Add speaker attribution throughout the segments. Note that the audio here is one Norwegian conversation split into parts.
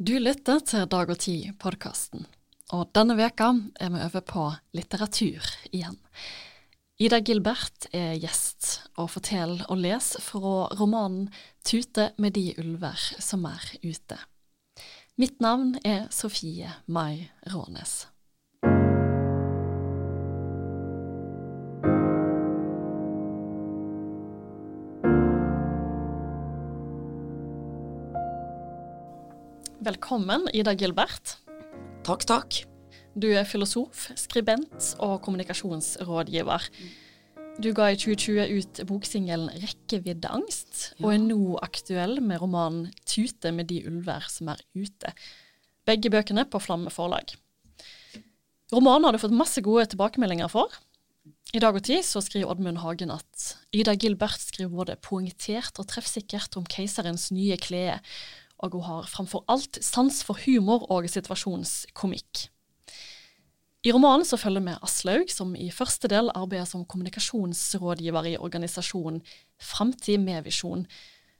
Speaker 1: Du lytter til Dag og Tid-podkasten, og denne veka er vi over på litteratur igjen. Ida Gilbert er gjest og forteller og leser fra romanen 'Tute med de ulver som er ute'. Mitt navn er Sofie Mai Rånes. Velkommen, Ida Gilbert.
Speaker 2: Takk, takk.
Speaker 1: Du er filosof, skribent og kommunikasjonsrådgiver. Du ga i 2020 ut boksingelen 'Rekkevidde angst', og er nå aktuell med romanen 'Tute med de ulver som er ute'. Begge bøkene på Flamme forlag. Romanen har du fått masse gode tilbakemeldinger for. I Dag og Tid så skriver Oddmund Hagen at Ida Gilbert skriver både poengtert og treffsikkert om keiserens nye klede, og hun har framfor alt sans for humor og situasjonskomikk. I romanen så følger vi Aslaug, som i første del arbeider som kommunikasjonsrådgiver i organisasjonen Framtid med visjon,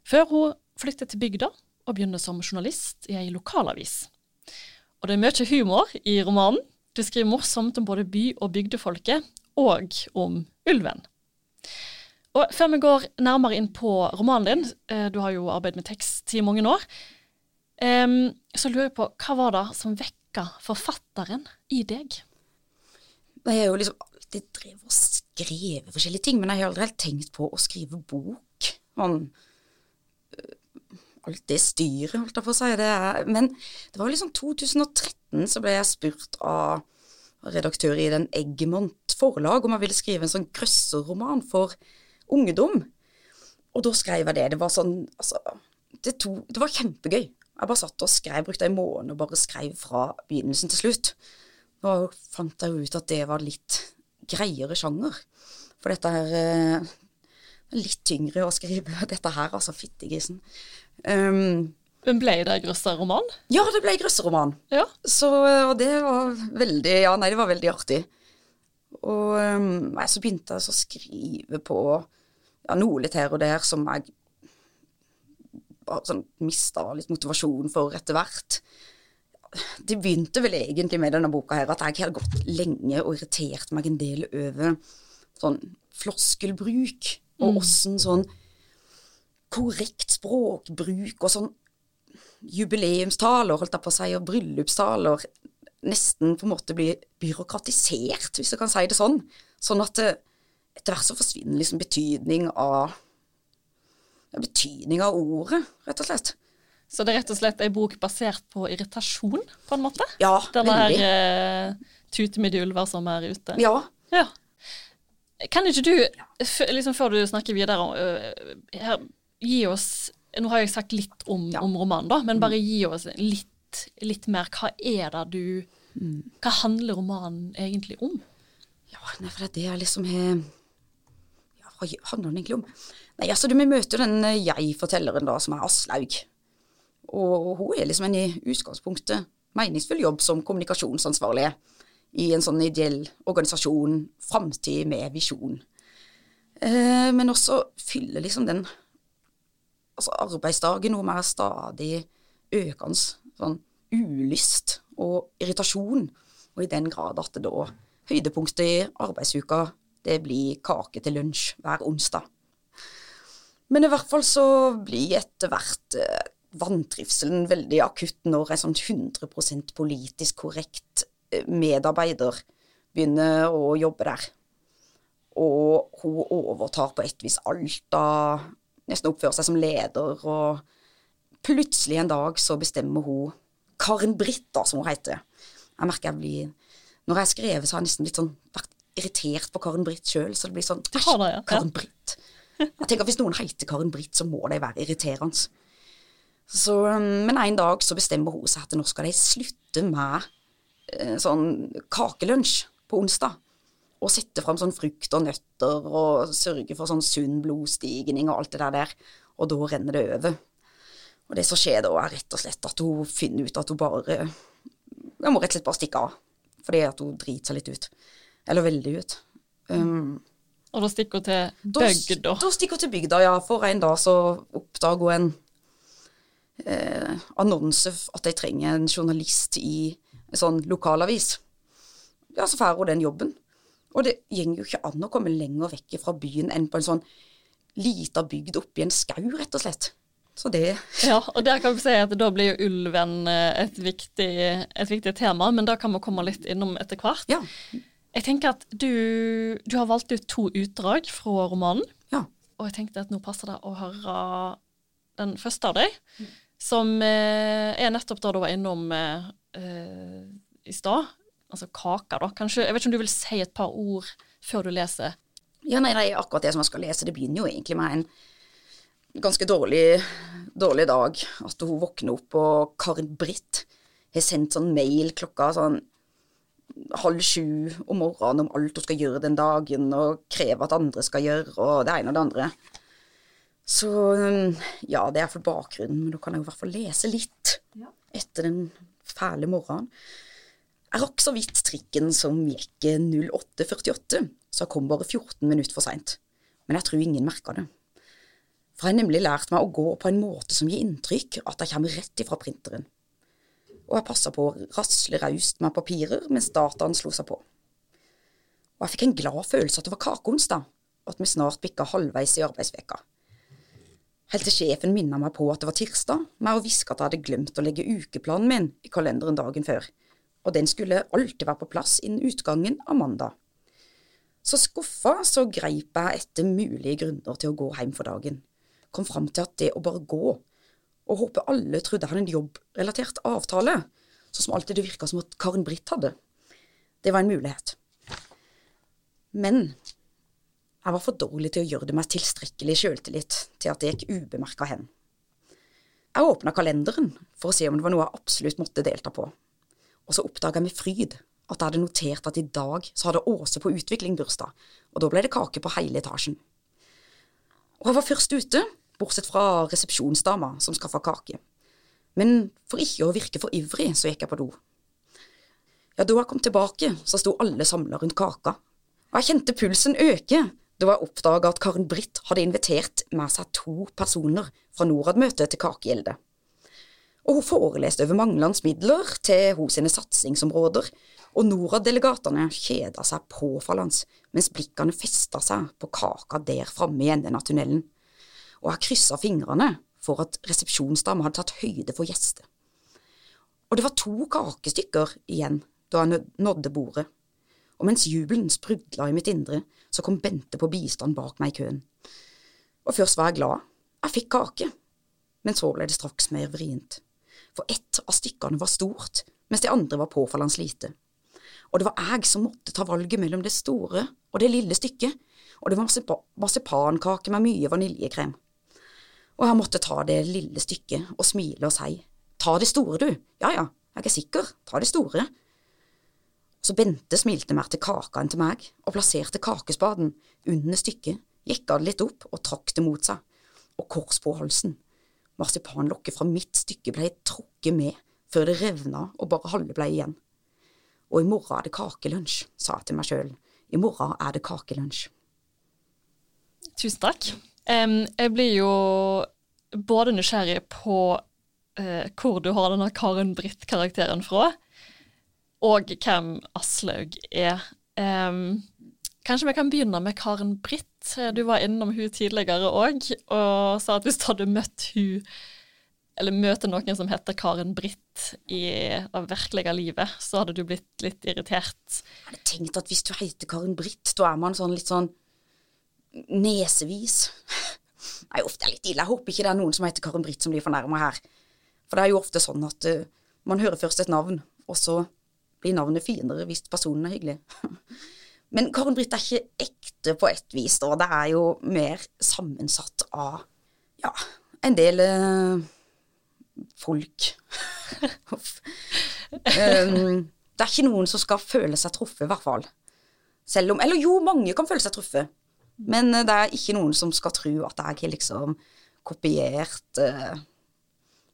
Speaker 1: før hun flytter til bygda og begynner som journalist i ei lokalavis. Og det er mye humor i romanen. Du skriver morsomt om både by- og bygdefolket, og om ulven. Og før vi går nærmere inn på romanen din, eh, du har jo arbeidet med tekst i mange år, um, så lurer jeg på hva var det som vekka forfatteren i deg?
Speaker 2: Jeg har jo liksom alltid drevet og skrevet forskjellige ting, men jeg har aldri helt tenkt på å skrive bok. Sånn øh, Alt det styret, holdt jeg på å si. Det men det var liksom 2013 så ble jeg spurt av redaktør i den Eggemont forlag om jeg ville skrive en sånn grøsserroman for ungdom. Og da skrev jeg det. Det var sånn Altså, det, to, det var kjempegøy. Jeg bare satt og skrev, brukte en måned og bare skrev fra begynnelsen til slutt. Nå fant jeg jo ut at det var litt greiere sjanger. For dette her er litt tyngre å skrive. Dette her, altså. Fittegrisen. Um,
Speaker 1: Men ble det grøsserroman?
Speaker 2: ja, det ble grøsserroman.
Speaker 1: Ja.
Speaker 2: Så, og det var veldig Ja, nei, det var veldig artig. Og um, nei, så begynte jeg så å skrive på ja, noe litt her og der som jeg bare sånn mista litt motivasjon for etter hvert. Det begynte vel egentlig med denne boka her at jeg hadde gått lenge og irritert meg en del over sånn floskelbruk, og åssen sånn korrekt språkbruk og sånn jubileumstaler, holdt jeg på å si, og bryllupstaler nesten på en måte blir byråkratisert, hvis du kan si det sånn. Sånn at eh, etter hvert så forsvinner liksom betydning av betydning av ordet, rett og slett.
Speaker 1: Så det er rett og slett ei bok basert på irritasjon, på en måte?
Speaker 2: Ja,
Speaker 1: Denne her
Speaker 2: veldig.
Speaker 1: eh, tute med de ulver som er ute?
Speaker 2: Ja.
Speaker 1: Ja. Kan ikke du, liksom før du snakker videre, uh, her, gi oss Nå har jeg sagt litt om,
Speaker 2: Ja.
Speaker 1: om romanen, da, men bare gi oss litt, litt mer. Hva er det du Hva handler romanen egentlig om?
Speaker 2: Ja, for det er det jeg liksom har hva handler den egentlig om? Nei, altså, vi møter den eh, jeg-fortelleren da, som er Aslaug. Og hun er liksom en i utgangspunktet meningsfull jobb som kommunikasjonsansvarlig i en sånn ideell organisasjon, Framtid med visjon. Eh, men også fyller liksom den altså arbeidsdagen noe mer stadig økende sånn ulyst og irritasjon, og i den grad at det da høydepunktet i arbeidsuka det blir kake til lunsj hver onsdag. Men i hvert fall så blir etter hvert eh, vantrivselen veldig akutt når en sånn 100% politisk korrekt eh, medarbeider begynner å jobbe der. Og hun overtar på et vis alt av Nesten oppfører seg som leder, og plutselig en dag så bestemmer hun Karen Britt, da, som hun heter. Jeg merker jeg blir Når jeg har skrevet, så har jeg nesten blitt sånn vært irritert på Karen Britt sjøl, så det blir sånn
Speaker 1: Æsj, ja.
Speaker 2: Karen Britt. Jeg tenker at Hvis noen heter Karen Britt, så må de være irriterende. Så, um, men en dag så bestemmer hun seg at nå skal de slutte med eh, sånn kakelunsj på onsdag. Og sette fram sånn frukt og nøtter og sørge for sånn sunn blodstigning og alt det der der. Og da renner det over. Og det som skjer da, er rett og slett at hun finner ut at hun bare Hun må rett og slett bare stikke av. Fordi at hun driter seg litt ut. Eller veldig ut. Um,
Speaker 1: Og da stikker hun til
Speaker 2: da,
Speaker 1: bygda.
Speaker 2: da stikker hun til bygda, ja. For en dag så oppdager hun en eh, annonse at de trenger en journalist i en sånn lokalavis. Ja, så får hun den jobben. Og det går jo ikke an å komme lenger vekk fra byen enn på en sånn lita bygd oppi en skau, rett og slett. Så det
Speaker 1: Ja, og der kan vi si at da blir jo ulven eh, et viktig, et viktig tema, men da kan vi komme litt innom etter hvert.
Speaker 2: Ja.
Speaker 1: Jeg tenker at du, du har valgt ut to utdrag fra romanen,
Speaker 2: Ja.
Speaker 1: og jeg tenkte at nå passer det å høre den første av deg, som eh, er nettopp da du var innom eh, eh, i stad. Altså kaka, da. Kanskje, jeg vet ikke om du vil si et par ord før du leser?
Speaker 2: Ja, nei, det er akkurat det som jeg skal lese. Det begynner jo egentlig med en ganske dårlig, dårlig dag. At hun våkner opp, og Karin Britt har sendt sånn mail klokka sånn halv sju om morgenen om alt hun skal gjøre den dagen, og krever at andre skal gjøre, og det ene og det andre. Så um, ja, det er for bakgrunnen, men da kan jeg jo i hvert fall lese litt etter den fæle morgenen. Jeg rakk så vidt trikken som gikk 08.48, så jeg kom bare 14 minutter for seint. Men jeg tror ingen merka det. For jeg har nemlig lært meg å gå på en måte som gir inntrykk at jeg kommer rett ifra printeren. Og jeg passa på å rasle raust med papirer mens dataen slo seg på. Og jeg fikk en glad følelse at det var kakeonsdag, og at vi snart bikka halvveis i arbeidsveka. Helt til sjefen minna meg på at det var tirsdag, med å hviske at jeg hadde glemt å legge ukeplanen min i kalenderen dagen før, og den skulle alltid være på plass innen utgangen av mandag. Så skuffa så greip jeg etter mulige grunner til å gå hjem for dagen. Kom fram til at det å bare gå, og håper alle trodde jeg hadde en jobbrelatert avtale, sånn som alltid det virka som at Karen Britt hadde, det var en mulighet. Men jeg var for dårlig til å gjøre det med tilstrekkelig sjøltillit til at det gikk ubemerka hen. Jeg åpna kalenderen for å se om det var noe jeg absolutt måtte delta på, og så oppdaga jeg med fryd at jeg hadde notert at i dag så hadde Åse på utvikling bursdag, og da ble det kake på hele etasjen. Og jeg var først ute, bortsett fra resepsjonsdama som skaffa kake. Men for ikke å virke for ivrig, så gikk jeg på do. Ja, da jeg kom tilbake, så sto alle samla rundt kaka, og jeg kjente pulsen øke da jeg oppdaga at Karen Britt hadde invitert med seg to personer fra Norad-møtet til kakegildet. Og hun foreleste over manglende midler til hos sine satsingsområder, og Norad-delegatene kjeda seg påfallende mens blikkene festa seg på kaka der framme i enden av tunnelen. Og jeg kryssa fingrene for at resepsjonsdama hadde tatt høyde for gjester. Og det var to kakestykker igjen da jeg nådde bordet. Og mens jubelen sprudla i mitt indre, så kom Bente på bistand bak meg i køen. Og først var jeg glad. Jeg fikk kake. Men så ble det straks mer vrient. For ett av stykkene var stort, mens det andre var påfallende lite. Og det var jeg som måtte ta valget mellom det store og det lille stykket, og det var marsipa marsipankake med mye vaniljekrem. Og jeg måtte ta det lille stykket og smile og si, ta det store, du, ja ja, jeg er sikker, ta det store. Så Bente smilte mer til kaka enn til meg, og plasserte kakespaden under stykket, jekka det litt opp og trakk det mot seg, og kors på halsen. Marsipanlokket fra mitt stykke blei trukket med før det revna og bare halve blei igjen. Og i morgen er det kakelunsj, sa jeg til meg sjøl. I morgen er det kakelunsj.
Speaker 1: Tusen takk. Um, jeg blir jo både nysgjerrig på eh, hvor du har denne Karen Britt-karakteren fra, og hvem Aslaug er. Um, kanskje vi kan begynne med Karen Britt. Du var innom hun tidligere òg, og sa at hvis du hadde møtt hun eller møter noen som heter Karen Britt i det virkelige livet, så hadde du blitt litt irritert.
Speaker 2: Jeg hadde tenkt at hvis du heter Karen Britt, da er man sånn litt sånn nesevis. Nei, er jo ofte litt ille. Jeg håper ikke det er noen som heter Karen Britt som blir fornærma her. For det er jo ofte sånn at uh, man hører først et navn, og så blir navnet finere hvis personen er hyggelig. Men Karen Britt er ikke ekte på ett vis, da. Det er jo mer sammensatt av ja, en del uh, folk. Um, det er ikke noen som skal føle seg truffet, i hvert fall. Selv om Eller jo, mange kan føle seg truffet. Men eh, det er ikke noen som skal tro at jeg har liksom kopiert uh,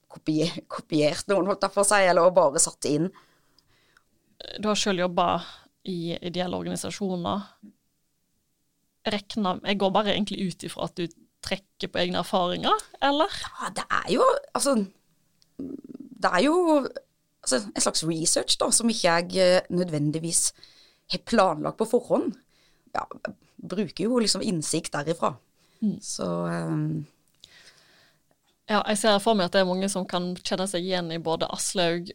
Speaker 2: kopier, Kopiert noen, holdt jeg på å si, eller bare satt inn.
Speaker 1: Du har sjøl jobba i ideelle organisasjoner. Regner, jeg går bare egentlig ut ifra at du trekker på egne erfaringer, eller?
Speaker 2: Ja, det er jo Altså, det er jo altså, en slags research da, som ikke jeg eh, nødvendigvis har planlagt på forhånd. Ja, bruker jo liksom innsikt derifra. Så um,
Speaker 1: Ja, jeg ser for meg at det er mange som kan kjenne seg igjen i både Aslaug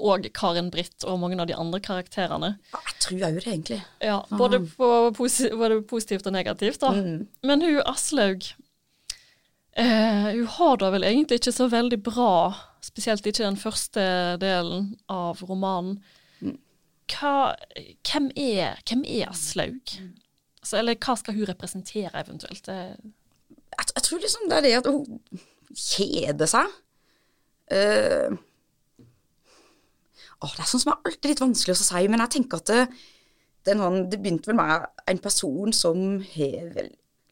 Speaker 1: og Karen Britt og mange av de andre karakterene.
Speaker 2: ja, jeg tror jo det, egentlig.
Speaker 1: Ja, både, på posi både positivt og negativt, da. Men hun Aslaug eh, Hun har da vel egentlig ikke så veldig bra, spesielt ikke den første delen av romanen. Hva, hvem, er, hvem er Aslaug? Altså, eller hva skal hun representere, eventuelt?
Speaker 2: Jeg, jeg tror liksom det er det at hun kjeder seg. Uh, åh, det er sånn som er alltid litt vanskelig å si, men jeg tenker at det, det, det begynte vel med en person som har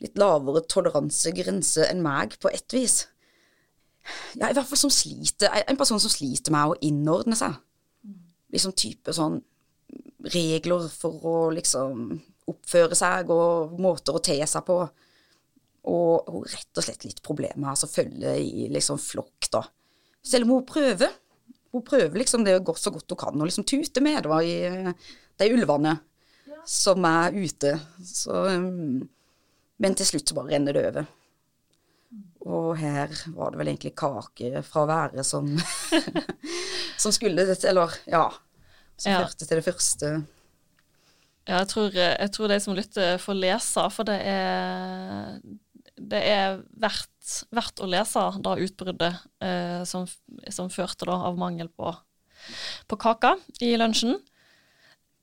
Speaker 2: litt lavere toleransegrense enn meg, på ett vis. Ja, i hvert fall som sliter, en person som sliter med å innordne seg. Liksom type sånn regler for å liksom oppføre seg og måter å te seg på. Og hun rett og slett litt problemer med å følge i liksom flokk, da. Selv om hun prøver. Hun prøver liksom det godt så godt hun kan, og liksom tute med det i eh, de ulvene som er ute. Så, um, men til slutt så bare renner det over. Og her var det vel egentlig kake fra været som Som skulle Eller, ja. Som
Speaker 1: Ja.
Speaker 2: førte til det første.
Speaker 1: Ja, jeg tror, jeg tror de som lytter, får lese, for det er, det er verdt, verdt å lese da utbruddet eh, som, som førte da av mangel på, på kaka i lunsjen.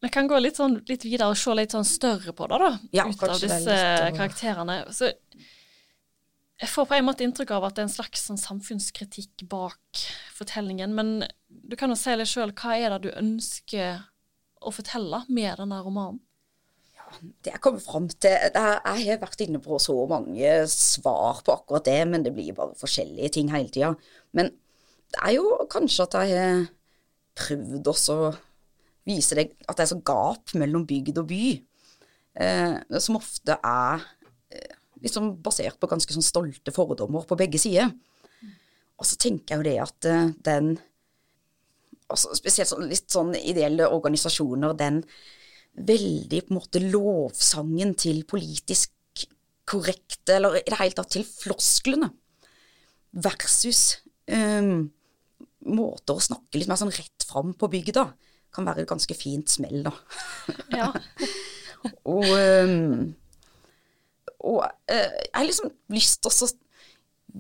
Speaker 1: Vi kan gå litt, sånn, litt videre og se litt sånn større på det, da,
Speaker 2: Ja,
Speaker 1: ut av
Speaker 2: det
Speaker 1: disse
Speaker 2: litt
Speaker 1: karakterene. Så jeg får på en måte inntrykk av at det er en slags sånn samfunnskritikk bak fortellingen, men du kan jo se litt sjøl, hva er det du ønsker å fortelle med denne romanen?
Speaker 2: det jeg kommer fram til Jeg har vært inne på så mange svar på akkurat det, men det blir bare forskjellige ting hele tida. Men det er jo kanskje at jeg har prøvd også å vise deg at det er så gap mellom bygd og by, eh, som ofte er liksom basert på ganske sånn stolte fordommer på begge sider. Og så tenker jeg jo det at eh, den altså Spesielt sånn, litt sånn ideelle organisasjoner, den veldig på en måte lovsangen til politisk korrekte, eller i det hele tatt til flosklene, versus um, måter å snakke litt mer sånn rett fram på bygda, kan være et ganske fint smell, da.
Speaker 1: Ja.
Speaker 2: Og, um, og eh, jeg har liksom lyst til å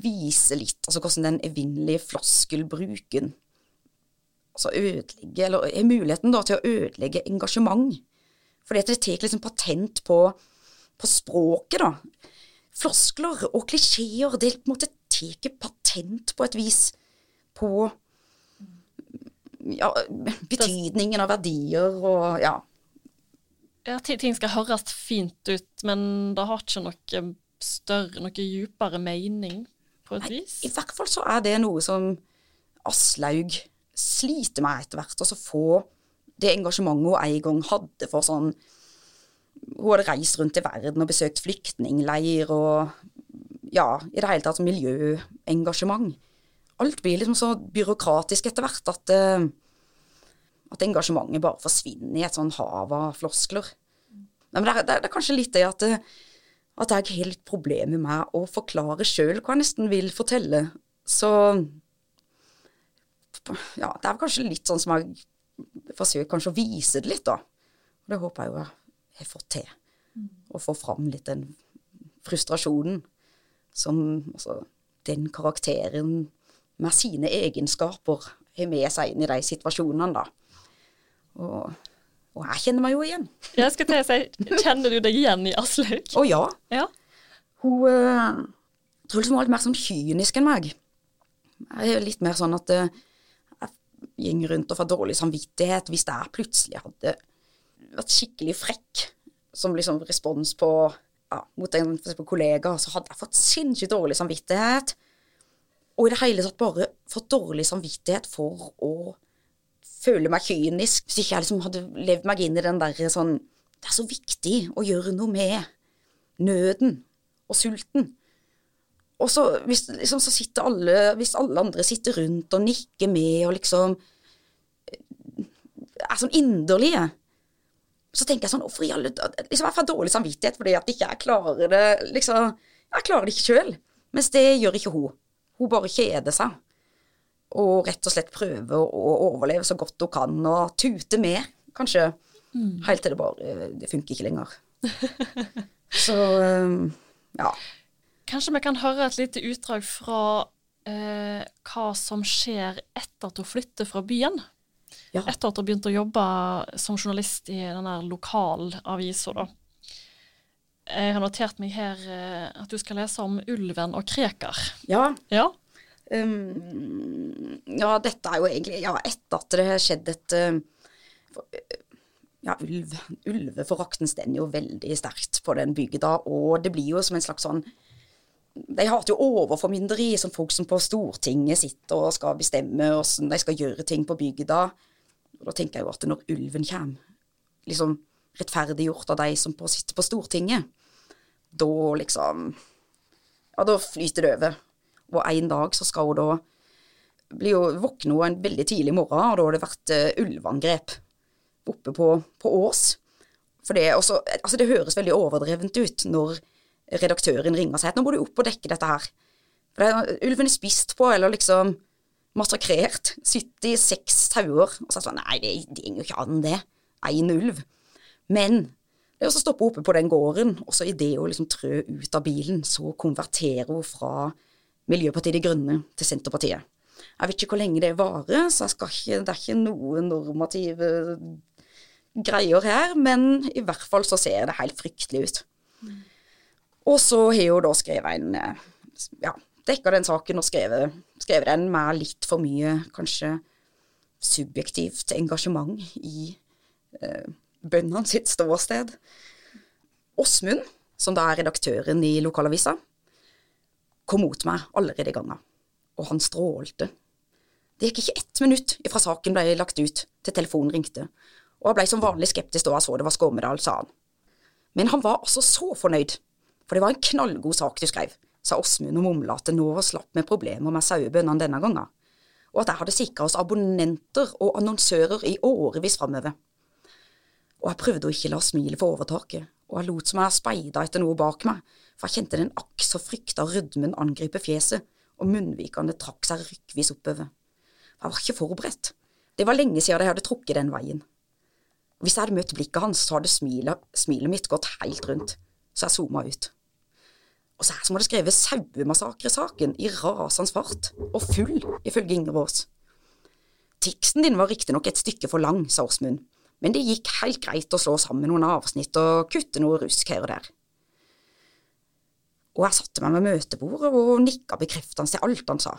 Speaker 2: vise litt altså hvordan den evinnelige floskelbruken altså ødelegger, eller er muligheten da til å ødelegge engasjement. Fordi at det tar liksom patent på, på språket, da. Floskler og klisjeer, det på en måte tar patent på et vis på ja, betydningen av verdier og ja.
Speaker 1: Ja, ting skal høres fint ut, men det har ikke noe større, noe djupere mening, på et vis.
Speaker 2: I hvert fall så er det noe som Aslaug sliter med etter hvert. Altså få det engasjementet hun en gang hadde for sånn Hun hadde reist rundt i verden og besøkt flyktningleir og ja, i det hele tatt miljøengasjement. Alt blir liksom så byråkratisk etter hvert at, eh, at engasjementet bare forsvinner i et sånn hav av floskler. Nei, men det er, det, er, kanskje litt det at, at jeg har litt problemer med å forklare sjøl hva jeg nesten vil fortelle. Så ja, det er kanskje litt sånn som jeg forsøker kanskje å vise det litt, da. Og det håper jeg jo jeg har fått til. Å få fram litt den frustrasjonen som altså, den karakteren med sine egenskaper har med seg inn i de situasjonene, da. Og, og jeg kjenner meg jo igjen.
Speaker 1: Jeg skal til å si, Kjenner du deg igjen i Aslaug?
Speaker 2: Å ja.
Speaker 1: Ja.
Speaker 2: Hun uh, Truls er litt mer sånn kynisk enn meg. Jeg er litt mer sånn at uh, jeg går rundt og får dårlig samvittighet hvis jeg plutselig hadde vært skikkelig frekk som liksom respons på ja, mot en for kollega, så hadde jeg fått sinnssykt dårlig samvittighet. Og i det hele tatt bare fått dårlig samvittighet for å føle meg kynisk. Hvis ikke jeg liksom hadde levd meg inn i den der sånn Det er så viktig å gjøre noe med nøden og sulten. og så, hvis, liksom, så sitter alle, hvis alle andre sitter rundt og nikker med og liksom er sånn inderlige, så tenker jeg sånn Hvorfor i alle liksom, Jeg får dårlig samvittighet fordi at ikke jeg klarer det liksom, Jeg klarer det ikke sjøl. Mens det gjør ikke hun. Hun bare kjeder seg. Og rett og slett prøve å overleve så godt hun kan, og tute med, kanskje. Mm. Helt til det bare Det funker ikke lenger. så ja.
Speaker 1: Kanskje vi kan høre et lite utdrag fra eh, hva som skjer etter at hun flytter fra byen? Ja. Etter at hun begynte å jobbe som journalist i denne lokalavisa, da. Jeg har notert meg her eh, at du skal lese om ulven og Krekar.
Speaker 2: Ja.
Speaker 1: ja.
Speaker 2: Um, ja, dette er jo egentlig Ja, etter at det har skjedd et uh, Ja, ulv, ulveforakten står jo veldig sterkt på den bygda, og det blir jo som en slags sånn de har jo overformynderi som folk som på Stortinget sitter og skal bestemme hvordan de skal gjøre ting på bygda. Og da tenker jeg jo at når ulven kommer, liksom rettferdiggjort av de som på, sitter på Stortinget, da liksom Ja, da flyter det over. Og en dag så skal hun da bli jo våkne en veldig tidlig morgen, og da har det vært uh, ulveangrep oppe på, på Ås. For det, også, altså det høres veldig overdrevent ut når redaktøren ringer og sier at nå må du opp og dekke dette her. For det, ulven er spist på, eller liksom massakrert. 76 sauer. Og så er det sånn Nei, det, det går jo ikke an, det. Én ulv. Men det er å stoppe oppe på den gården, og så idet hun liksom trø ut av bilen, så konverterer hun fra Miljøpartiet De Grønne til Senterpartiet. Jeg vet ikke hvor lenge det varer, så ikke, det er ikke noen normative greier her, men i hvert fall så ser det helt fryktelig ut. Og så har hun da skrevet en ja, dekka den saken og skrevet, skrevet, den med litt for mye, kanskje, subjektivt engasjement i eh, bøndene sitt ståsted. Åsmund, som da er redaktøren i lokalavisa, kom mot meg allerede i gangen, og han strålte. Det gikk ikke ett minutt ifra saken ble lagt ut til telefonen ringte, og jeg ble som vanlig skeptisk da jeg så det var Skåmedal, sa han. Men han var altså så fornøyd for det var en knallgod sak du skrev, sa Åsmund og mumla at det nå slapp med problemer med sauebøndene denne gangen, og at jeg hadde sikra oss abonnenter og annonsører i årevis framover. Og jeg prøvde å ikke la smilet få overtaket, og jeg lot som jeg speida etter noe bak meg, for jeg kjente den akk så frykta rødmen angripe fjeset, og munnvikene trakk seg rykkvis oppover. Jeg var ikke forberedt. Det var lenge siden jeg hadde trukket den veien. Hvis jeg hadde møtt blikket hans, så hadde smilet, smilet mitt gått helt rundt, så jeg zooma ut. Og så er det som hadde skrevet sauemassakresaken i rasende fart, og full, ifølge Inger Aas. Teksten din var riktignok et stykke for lang, sa Åsmund, men det gikk helt greit å slå sammen noen avsnitt og kutte noe rusk her og der. Og jeg satte meg med møtebordet og nikka bekreftende til alt han sa.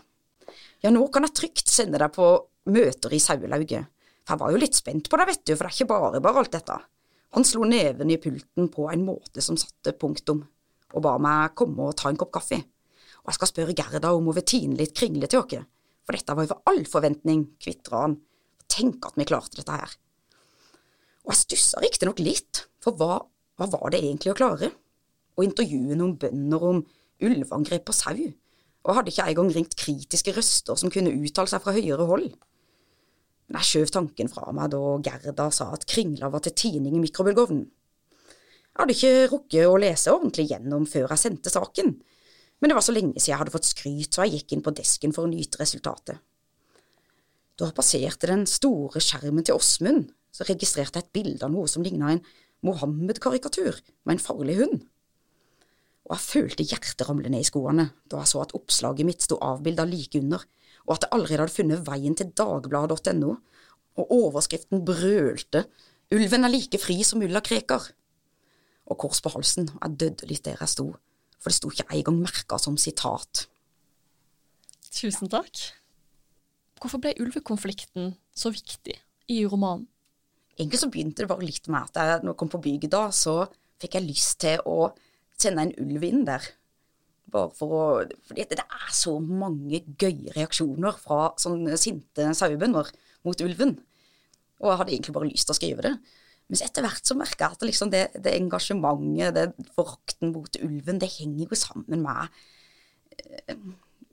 Speaker 2: Ja, nå kan jeg trygt sende deg på møter i sauelauget, for jeg var jo litt spent på deg, vet du, for det er ikke bare bare alt dette. Han slo neven i pulten på en måte som satte punktum og ba meg komme og ta en kopp kaffe. Og jeg skal spørre Gerda om hun vil tine litt kringle til oss, for dette var over all forventning, kvitra han. Tenk at vi klarte dette her. Og jeg stussa riktignok litt, for hva, hva, var det egentlig å klare? Å intervjue noen bønder om ulveangrep på sau? Og hadde ikke engang ringt kritiske røster som kunne uttale seg fra høyere hold? Men jeg skjøv tanken fra meg da Gerda sa at kringla var til tining i mikrobølgeovnen. Jeg hadde ikke rukket å lese ordentlig gjennom før jeg sendte saken, men det var så lenge siden jeg hadde fått skryt, så jeg gikk inn på desken for å nyte resultatet. Da passerte den store skjermen til Åsmund, så registrerte jeg et bilde av noe som lignet en Mohammed-karikatur med en farlig hund. Og jeg følte hjertet ramle ned i skoene da jeg så at oppslaget mitt sto avbilda like under, og at jeg allerede hadde funnet veien til dagbladet.no, og overskriften brølte Ulven er like fri som mulla Krekar og kors på halsen. og Jeg døde litt der jeg sto, for det sto ikke engang merka som sitat.
Speaker 1: Tusen takk. Hvorfor ble ulvekonflikten så viktig i romanen?
Speaker 2: Egentlig så begynte det bare litt med at jeg, når jeg kom på bygda, så fikk jeg lyst til å sende en ulv inn der. Bare for å Fordi det er så mange gøye reaksjoner fra sånne sinte sauebønder mot ulven. Og jeg hadde egentlig bare lyst til å skrive det. Men etter hvert så merka jeg at liksom det, det, engasjementet, det forakten mot ulven, det henger jo sammen med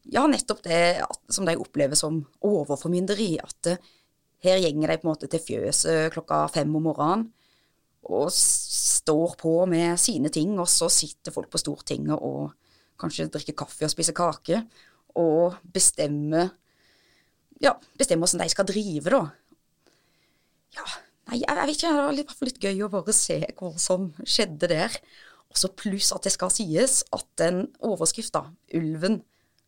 Speaker 2: ja, nettopp det at, som de opplever som overformynderi. At eh, her gjenger de på en måte til fjøset klokka fem om morgenen og står på med sine ting, og så sitter folk på Stortinget og kanskje drikker kaffe og spiser kake, og bestemmer ja, bestemmer hvordan de skal drive, da. Ja, nei, jeg, vet ikke, det var litt, litt gøy å bare se hva som skjedde der. Og så pluss at det skal sies at den overskrifta, 'Ulven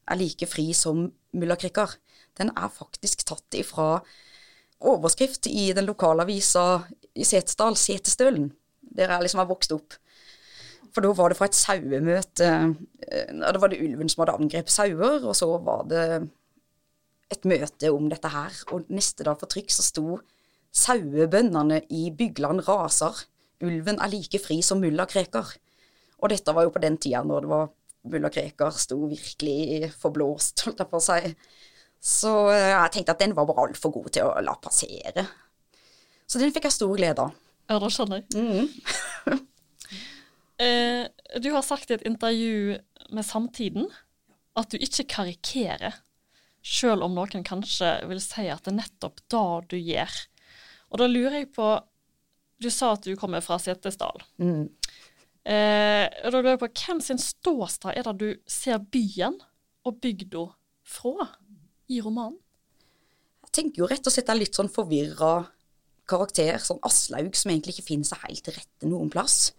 Speaker 2: er like fri som mulla den er faktisk tatt ifra overskrift i den lokale avisa i Setesdal, Setesdølen, der jeg liksom har vokst opp. For da var det fra et sauemøte. Eh, da var det ulven som hadde angrepet sauer, og så var det et møte om dette her. Og neste dag for trykk så sto sauebøndene i Bygland raser. Ulven er like fri som mulla Krekar. Og dette var jo på den tida når det var mulla Krekar sto virkelig forblåst, holdt jeg på å si. Så eh, jeg tenkte at den var bare altfor god til å la passere. Så den fikk jeg stor glede av.
Speaker 1: Ja, det skjønner jeg. Mm. eh, du har sagt i et intervju med Samtiden at du ikke karikerer, sjøl om noen kanskje vil si at det er nettopp det du gjør. Og da lurer jeg på Du sa at du kommer fra Setesdal. Mm. Eh, og da lurer jeg på hvem sin ståsted er det du ser byen og bygda fra? I romanen?
Speaker 2: Jeg tenker jo rett og slett er litt sånn forvirra karakter, sånn Aslaug som egentlig ikke finner seg helt til rette noen plass.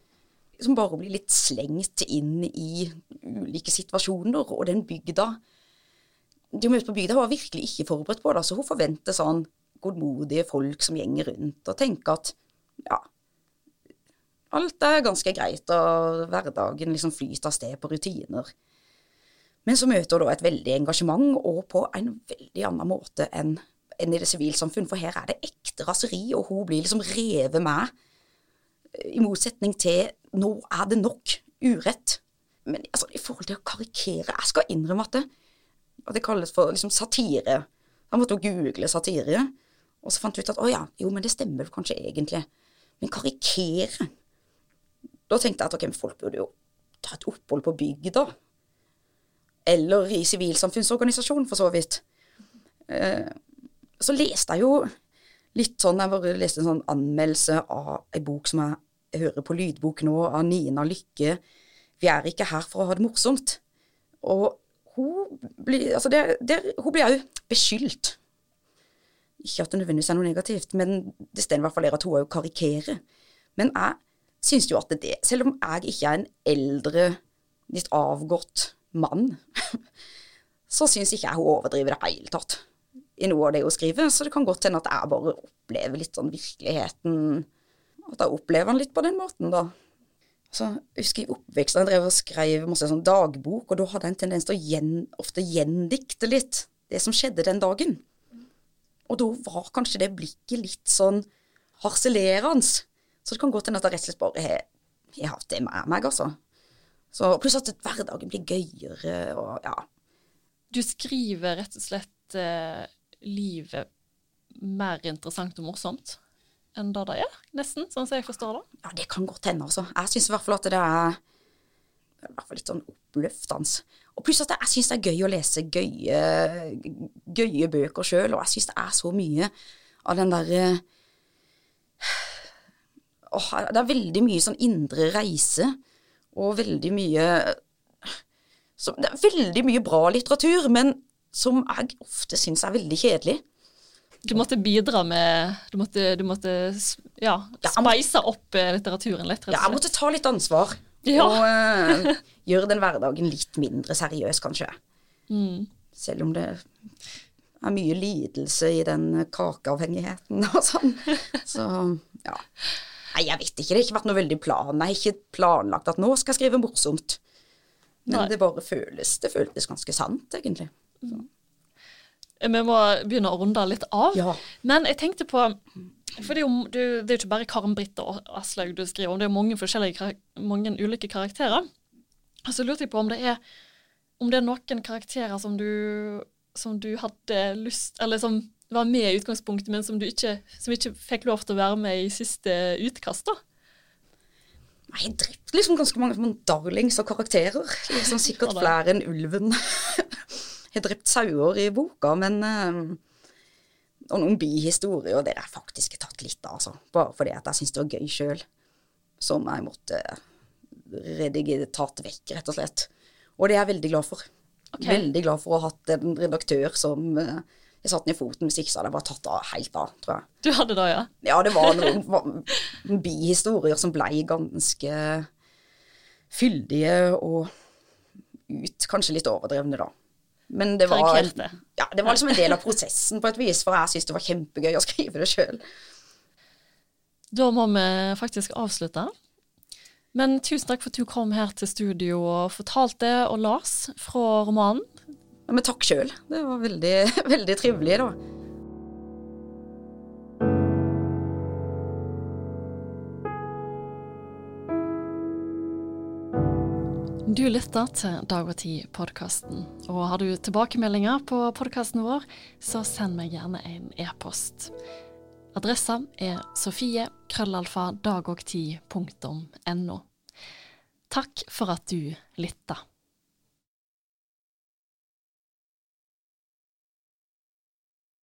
Speaker 2: Som bare blir litt slengt inn i ulike situasjoner, og den bygda De møter på bygda hun var virkelig ikke forberedt på det, så hun forventer sånn godmodige folk som gjenger rundt, og tenker at ja, alt er ganske greit, og hverdagen liksom flyter av sted på rutiner. Men så møter da et veldig engasjement, og på en veldig annen måte enn, enn i det sivilsamfunn, for her er det ekte raseri, og hun blir liksom revet med, i motsetning til nå er det nok urett. Men altså, i forhold til å karikere Jeg skal innrømme at det, at det kalles for liksom satire. Da måtte hun google satire, og så fant hun ut at å ja, jo, men det stemmer kanskje egentlig. Men karikere Da tenkte jeg at ok, folk burde jo ta et opphold på bygda eller i sivilsamfunnsorganisasjon, for så vidt. Eh, så leste jeg jo litt sånn Jeg bare leste en sånn anmeldelse av ei bok som jeg, hører på lydbok nå, av Nina Lykke. 'Vi er ikke her for å ha det morsomt'. Og hun blir altså det, det, hun blir òg beskyldt. Ikke at det nødvendigvis er noe negativt, men det står i hvert fall at hun òg karikerer. Men jeg syns jo at det, selv om jeg ikke er en eldre, litt avgått mann, så syns ikke jeg hun overdriver det hele tatt i noe av det hun skriver. Så det kan godt hende at jeg bare opplever litt sånn virkeligheten At jeg opplever den litt på den måten, da. Så jeg husker I oppveksten jeg drev og skrev masse sånn dagbok, og da hadde jeg en tendens til å gjen, ofte gjendikte litt det som skjedde den dagen. Og da var kanskje det blikket litt sånn harselerende. Så det kan godt hende at jeg rett og slett bare har, hatt det med meg, altså. Så Pluss at hverdagen blir gøyere og ja.
Speaker 1: Du skriver rett og slett eh, livet mer interessant og morsomt enn det det er, nesten, sånn som jeg forstår det?
Speaker 2: Ja, det kan godt hende, altså. Jeg syns i hvert fall at det er i hvert fall litt sånn oppløftende. Og pluss at jeg syns det er gøy å lese gøye, gøye bøker sjøl, og jeg syns det er så mye av den derre åh, Det er veldig mye sånn indre reise og veldig mye som, Det er veldig mye bra litteratur, men som jeg ofte syns er veldig kjedelig.
Speaker 1: Du måtte bidra med Du måtte, du måtte ja, speise opp eh, litteraturen litt?
Speaker 2: Ja, jeg måtte ta litt ansvar. Ja. Og uh, gjøre den hverdagen litt mindre seriøs, kanskje. Mm. Selv om det er mye lidelse i den kakeavhengigheten og sånn. Så ja. Nei, jeg vet ikke. Det har ikke vært noe veldig plan. Jeg har ikke planlagt at nå skal jeg skrive morsomt. Men Nei. det bare føles Det føltes ganske sant, egentlig. Så.
Speaker 1: Vi må begynne å runde litt av. Ja. Men jeg tenkte på For det er jo, det er jo ikke bare Karen Britt og Aslaug du skriver om, det er mange forskjellige, mange ulike karakterer. Så lurte jeg på om det er, om det er noen karakterer som du, som du hadde lyst Eller som var med i utgangspunktet, men som, ikke, som ikke fikk lov til å være med i siste utkast, da?
Speaker 2: Nei, Jeg drepte drept liksom ganske mange sånne darlings og karakterer. Liksom Sikkert flere enn ulven. Jeg har drept sauer i boka, men eh, Og noen bihistorier, og det har jeg faktisk tatt litt av, altså. Bare fordi at jeg syns det var gøy sjøl. Som jeg måtte redigere, tatt vekk, rett og slett. Og det er jeg veldig glad for.
Speaker 1: Okay.
Speaker 2: Veldig glad for å ha hatt en redaktør som eh, jeg satte ned foten, hvis ikke så hadde jeg bare tatt av helt av, tror jeg.
Speaker 1: Du hadde det, ja?
Speaker 2: Ja, det var noen va- bihistorier som blei ganske fyldige og ut, kanskje litt overdrevne, da. Men det var, ja, det var liksom en del av prosessen på et vis, for jeg syntes det var kjempegøy å skrive det sjøl.
Speaker 1: Da må vi faktisk avslutte. Men tusen takk for at du kom her til studio og fortalte og las fra romanen.
Speaker 2: Men takk sjøl. Det var veldig, veldig trivelig, da.
Speaker 1: Du lytter til Dag og Tid-podkasten. Og har du tilbakemeldinger på podkasten vår, så send meg gjerne en e-post. Adressa er sofie krøllalfa dagogtid.no. Takk for at du lytta.